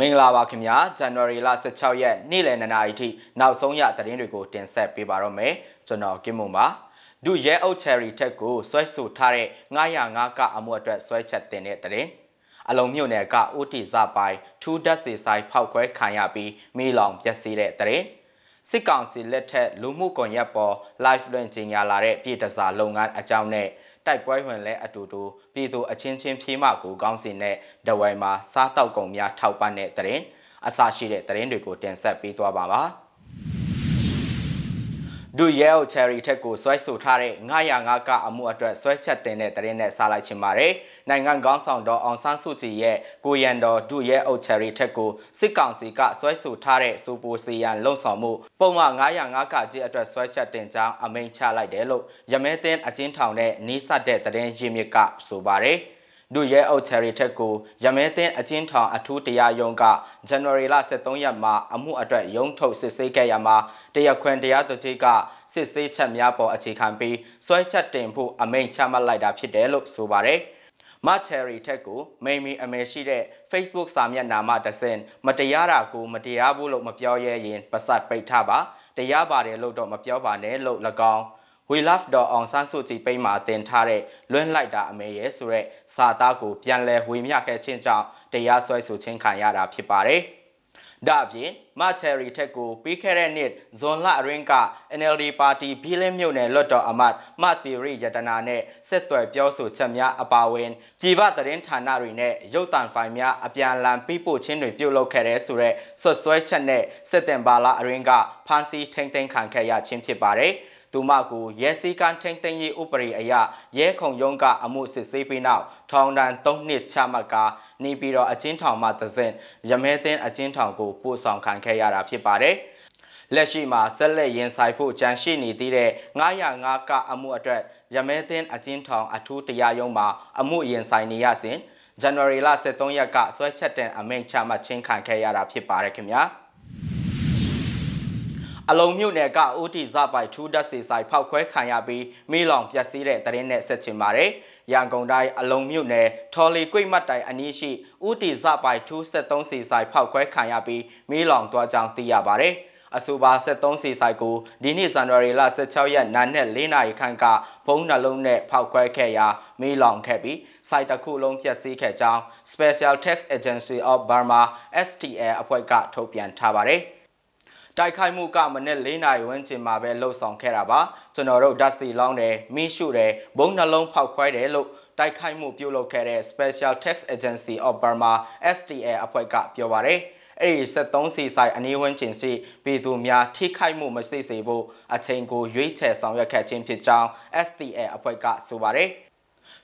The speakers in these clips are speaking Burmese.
မင်္ဂလာပါခင်ဗျာဇန်နဝါရီလ16ရက်နေ့လယ်2နာရီထိနောက်ဆုံးရသတင်းတွေကိုတင်ဆက်ပေးပါတော့မယ်ကျွန်တော်ကင်မွန်ပါဒုရဲအုပ်ချယ်ရီထက်ကိုဆွဲဆိုထားတဲ့905ကအမှုအတွက်ဆွဲချက်တင်တဲ့သတင်းအလုံးမြို့နယ်ကဥတီစပိုင်ထူးဓာတ်စီဆိုင်ဖောက်ခွဲခံရပြီးမိလောင်ပျက်စီးတဲ့သတင်းစစ်ကောင်စီလက်ထက်လူမှုကွန်ရက်ပေါ် live လွှင့်ကြေညာလာတဲ့ပြည်တစားလုပ်ငန်းအကြောင်းနဲ့တိုက်ပွဲဝင်လဲအတူတူပြည်သူအချင်းချင်းဖြေးမကိုကောင်းစင်တဲ့ဒဝိုင်မှာစားတောက်ကုန်များထောက်ပံ့တဲ့တရင်အစရှိတဲ့တရင်တွေကိုတင်ဆက်ပေးသွားပါပါ ဒူရဲအိုချယ်ရီထက်ကိုဆွဲဆိုထားတဲ့905ကအမှုအတွက်ဆွဲချက်တင်တဲ့တရင်နဲ့စားလိုက်ချင်ပါတယ်။နိုင်ငံကောင်းဆောင်တော်အောင်ဆန်းစုကြည်ရဲ့ကိုရန်တော်ဒူရဲအိုချယ်ရီထက်ကိုစစ်ကောင်စီကဆွဲဆိုထားတဲ့စူပိုစီယန်လုံဆောင်မှုပုံမှန်905ကကြီးအတွက်ဆွဲချက်တင်ကြောင်းအမိန့်ချလိုက်တယ်လို့ရမဲသင်းအချင်းထောင်နဲ့နီးစပ်တဲ့တရင်ရင်းမြစ်ကဆိုပါတယ်။ ဒုရဲအုပ်ချယ်ရီထက်ကိုရမဲသင်းအချင်းထောင်အထူးတရားရုံးကဇန်နဝါရီလ23ရက်မှာအမှုအတွက်ရုံးထုတ်စစ်ဆေးခဲ့ရမှာတရားခွင်တရားသူကြီးကစစ်ဆေးချက်များပေါ်အခြေခံပြီးစွဲချက်တင်ဖို့အမိန့်ချမှတ်လိုက်တာဖြစ်တယ်လို့ဆိုပါတယ်မချယ်ရီထက်ကိုမိမီအမေရှိတဲ့ Facebook စာမျက်နှာမှာတဆင်မတရားတာကိုမတရားဘူးလို့မပြောရဲရင်ပါစတ်ပိတ်ထားပါတရားပါတယ်လို့တော့မပြောပါနဲ့လို့၎င်း we love တော့အောင်ဆန်းစုကြည်ပိတ်မှာတင်ထားတဲ့လွန်းလိုက်တာအမေရဲ့ဆိုရက်စာသားကိုပြန်လဲဝေမျှခဲ့ခြင်းကြောင့်တရားစွဲဆိုခြင်းခံရတာဖြစ်ပါတယ်။ဒါ့အပြင်မချယ်ရီထက်ကိုပြီးခဲ့တဲ့နှစ်ဇွန်လအတွင်းက NLD ပါတီဘီလင်းမြို့နယ်လွတ်တော်အမတ်မတီရီယတနာနဲ့ဆက်သွယ်ပြောဆိုချက်များအပါအဝင်ကြည်ပသတင်းဌာနတွေနဲ့ရုပ်သံဖိုင်များအပြန်အလှန်ပြပို့ခြင်းတွေပြုလုပ်ခဲ့တဲ့ဆိုတဲ့ဆွဆွဲချက်နဲ့စစ်တင်ပါလာအတွင်းကဖမ်းဆီးထိန်းသိမ်းခံခဲ့ရခြင်းဖြစ်ပါတယ်။ သူမကိုရဲစည်းကမ်းထိန်းသိမ်းရေးဥပဒေအရရဲခုံရုံးကအမှုစစ်ဆေးပြီးနောက်ထောင်ဒဏ်၃နှစ်ချမှတ်ကာနေပြီးတော့အချင်းထောင်မှသစဉ်ရမဲသင်းအချင်းထောင်ကိုပို့ဆောင်ခံခဲ့ရတာဖြစ်ပါတယ်လက်ရှိမှာဆက်လက်ရင်ဆိုင်ဖို့ကြံရှိနေသေးတဲ့905ကအမှုအတွက်ရမဲသင်းအချင်းထောင်အထူးတရားရုံးမှာအမှုရင်ဆိုင်နေရစဉ်ဇန်နဝါရီလ23ရက်ကဆွဲချက်တင်အမိန့်ချမှတ်ချင်းခံခဲ့ရတာဖြစ်ပါတယ်ခင်ဗျာ။ အလုံးမြို့နယ်ကအိုတီဇပိုက်ထူးဓာတ်စီဆိုင်ဖောက်ခွဲခံရပြီးမိလောင်ပျက်စီးတဲ့တရင်နဲ့ဆက်ချင်ပါတယ်။ရန်ကုန်တိုင်းအလုံးမြို့နယ်ထော်လီကွိတ်မတ်တိုင်အနီးရှိအိုတီဇပိုက်ထူး73စီဆိုင်ဖောက်ခွဲခံရပြီးမိလောင်သွားကြောင်းသိရပါတယ်။အဆိုပါ73စီဆိုင်ကိုဒီနေ့ဇန်နဝါရီလ16ရက်နာနဲ့4နာရီခန့်ကဘုံနှလုံးနဲ့ဖောက်ခွဲခဲ့ရာမိလောင်ခဲ့ပြီးစိုက်တစ်ခုလုံးပျက်စီးခဲ့ကြောင်း Special Tax Agency of Burma STL အဖွဲ့ကထုတ်ပြန်ထားပါတယ်။ တိုက်ခိုက်မှုကမနေ့၄နာရီဝန်းကျင်မှာပဲလှုပ်ဆောင်ခဲ့တာပါကျွန်တော်တို့ဓာတ်စီလောင်းတယ်မိရှုတယ်ဘုံနှလုံးဖောက်ခွဲတယ်လို့တိုက်ခိုက်မှုပြုလုပ်ခဲ့တဲ့ Special Tax Agency of Burma STA အဖွဲ့ကပြောပါတယ်အဲ့ဒီ73စီဆိုင်အနည်းဝန်းကျင်စီပြည်သူများထိခိုက်မှုမရှိစေဖို့အချိန်ကိုရွေးချယ်ဆောင်ရွက်ခဲ့ခြင်းဖြစ်ကြောင်း STA အဖွဲ့ကဆိုပါတယ်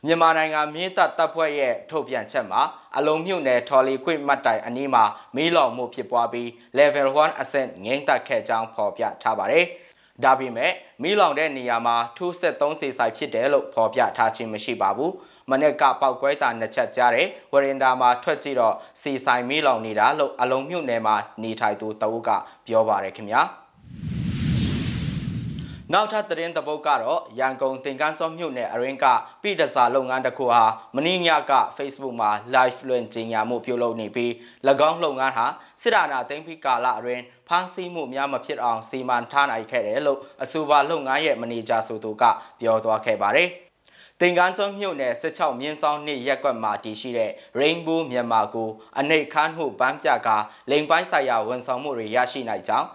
မြန်မာနိုင်ငံမြင်းတပ်တပ်ဖွဲ့ရဲ့ထုတ်ပြန်ချက်မှာအလုံးမြုပ်နယ်ထော်လီခွင့်မှတ်တိုင်အနီးမှာမီးလောင်မှုဖြစ်ပွားပြီး level 1အဆင့်ငိမ့်သက်ခဲ့ကြောင်းဖော်ပြထားပါတယ်။ဒါပေမဲ့မီးလောင်တဲ့နေရာမှာထူးဆက်သုံးစီဆိုင်ဖြစ်တယ်လို့ဖော်ပြထားခြင်းမရှိပါဘူး။မနေ့ကပောက်ကွဲတာနှစ်ချက်ကြားတဲ့ဝရင်ဒါမှာထွက်ကြည့်တော့စီဆိုင်မီးလောင်နေတာလို့အလုံးမြုပ်နယ်မှာနေထိုင်သူတအုပ်ကပြောပါတယ်ခင်ဗျာ။ နောက်ထပ်သတင်းတပုတ်ကတော့ရန်ကုန်သင်္ကန်းစောမြို့နယ်အရင်းကပြည်တစားလုပ်ငန်းတစ်ခုဟာမင်းညက Facebook မှာ live လွှင့်ကြေညာမှုပြုလုပ်နေပြီး၎င်းလုပ်ငန်းဟာစစ်ဒါနာသိမ်းပြီးကာလအတွင်းဖမ်းဆီးမှုများမဖြစ်အောင်စီမံထားနိုင်ခဲ့တယ်လို့အဆိုပါလုပ်ငန်းရဲ့မန်နေဂျာဆိုသူကပြောသွားခဲ့ပါတယ်။တင်ကန်းကျွန်းမြို့နယ်16မြင်းဆောင်နှစ်ရက်ကွက်မှာတည်ရှိတဲ့ Rainbow မြန်မာကိုအနေခန်းမှုပန်းပြကလိန်ပိုင်းဆိုင်ရာဝန်ဆောင်မှုတွေရရှိနိုင်ကြောင်း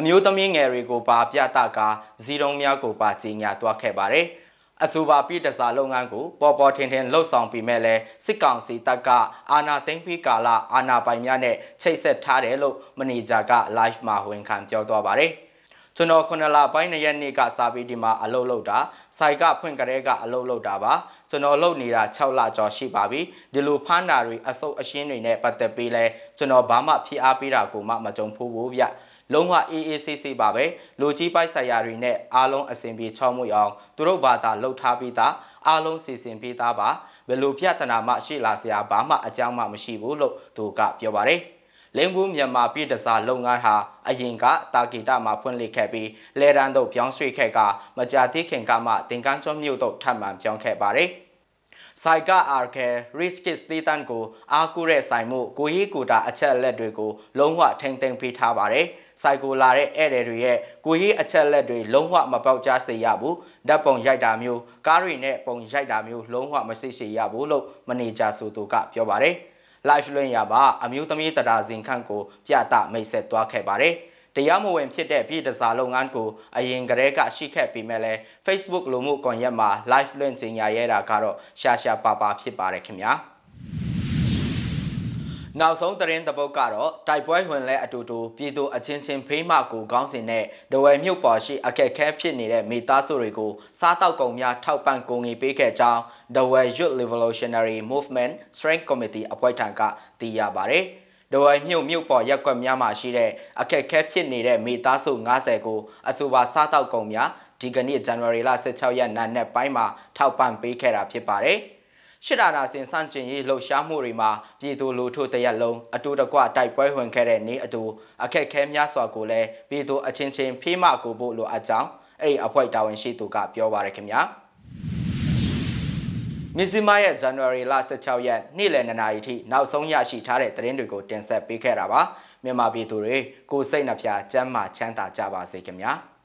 အမျိုးသမီးငယ်တွေကိုပါပြသကာဇီတုံးများကိုပါကြီးညာတွားခဲ့ပါတယ်။အဆိုပါပြည်တစားလုပ်ငန်းကိုပေါ်ပေါ်ထင်ထင်လှုပ်ဆောင်ပြီးမဲ့လဲစစ်ကောင်စီတပ်ကအာဏာသိမ်းပြီးကာလအာဏာပိုင်များနဲ့ချိတ်ဆက်ထားတယ်လို့မန်နေဂျာက live မှာဝန်ခံပြောသွားပါတယ်။ကျွန်တော်ခုနလပိုင်းနှစ်ရက်နေ့ကစာပေဒီမှာအလုပ်လုပ်တာစိုက်ကဖွင့်ကြတဲ့ကအလုပ်လုပ်တာပါကျွန်တော်လုပ်နေတာ6လကျော်ရှိပါပြီဒီလိုဖမ်းတာတွေအဆုပ်အရှင်းတွေနဲ့ပတ်သက်ပြီးလဲကျွန်တော်ဘာမှဖိအားပေးတာကိုမှမကြုံဘူးဘူးဗျ လုံးဝအေးအေးဆေးဆေးပါပဲလူကြီးပိုက်ဆိုင်ရာတွေနဲ့အားလုံးအစဉ်ပြေချောမွေ့အောင်သူတို့ဘာသာလှုပ်ထားပြီးသားအားလုံးစီစဉ်ပေးသားပါဘယ်လိုပြဿနာမှရှိလာစရာဘာမှအကြောင်းမှမရှိဘူးလို့သူကပြောပါတယ်လင်းဘူးမြန်မာပြည်တစားလုပ်ငန်းဟာအရင်ကတာဂီတာမှာဖွင့်လှစ်ခဲ့ပြီးလဲတန်းတို့ပြောင်းရွှေ့ခဲ့ကမကြာသေးခင်ကမှသင်္ကန်းကျွန်းမြို့တို့ထပ်မံပြောင်းခဲ့ပါတယ်ဆိုင်ကအာကယ် riskis တေးတန်ကိုအားကိုးတဲ့ဆိုင်မှုကိုဟီကိုတာအချက်အလက်တွေကိုလုံးဝထိမ့်သိမ်းပေးထားပါတယ်။ ဆိုင်ကိုလာတဲ့ဧည့်သည်တွေရဲ့ကိုဟီအချက်အလက်တွေလုံးဝမပေါက်ကြားစေရဘူး။ဓာတ်ပုံရိုက်တာမျိုးကားတွေနဲ့ပုံရိုက်တာမျိုးလုံးဝမရှိစေရဘူးလို့မန်နေဂျာဆိုသူကပြောပါတယ်။ live လွှင့်ရပါအမျိုးသမီးတရာစင်ခန့်ကိုပြသမိတ်ဆက်သွားခဲ့ပါတယ်။တရားမဝင်ဖြစ်တဲ့ပြည်တစားလုပ်ငန်းကိုအရင်ကတည်းကရှိခဲ့ပြီးမဲ့လဲ Facebook လူမှုကွန်ရက်မှာ live link ကြီးညာရဲတာကတော့ရှာရှာပါပါဖြစ်ပါတယ်ခင်ဗျာ နောက်ဆုံးသတင်းတပုတ်ကတော့တိုက်ပွဲဝင်လဲအတူတူပြည်သူအချင်းချင်းဖေးမကိုကောင်းစင်တဲ့ဒဝယ်မြို့ပေါ်ရှိအခက်ခဲဖြစ်နေတဲ့မိသားစုတွေကိုစားတောက်ကုန်များထောက်ပံ့ကုန်ငွေပေးခဲ့ကြောင်း The Well Youth Revolutionary Movement Strength Committee အဖွဲ့ထံကသိရပါတယ်။ဒဝိုင်မြို့မြို့ပေါ်ရက်ကွက်များမှာရှိတဲ့အခက်ခဲဖြစ်နေတဲ့မိသားစု90ကိုအဆိုပါစားတောက်ကုန်များဒီကနေ့ဇန်နဝါရီလ16ရက်နေ့နဲ့ပိုင်းမှာထောက်ပံ့ပေးခဲ့တာဖြစ်ပါတယ်။ ရှစ်ဒါနာစင်စန့်ကျင်ရေးလှုပ်ရှားမှုတွေမှာပြည်သူလူထုတရက်လုံးအတူတကွတိုက်ပွဲဝင်ခဲ့တဲ့နေ့အတူအခက်ခဲများစွာကိုလည်းပြည်သူအချင်းချင်းဖေးမကိုဖို့လိုအပ်ကြောင်းအဲ့ဒီအဖွဲ့တာဝန်ရှိသူကပြောပါရခင်ဗျာ။မီဇီမာရဲ့ဇန်နဝါရီလ16ရက်နေ့လယ်2နာရီထိနောက်ဆုံးရရှိထားတဲ့သတင်းတွေကိုတင်ဆက်ပေးခဲ့တာပါမြန်မာပြည်သူတွေကိုစိတ်နှပြချမ်းမာချမ်းသာကြပါစေခင်ဗျာ။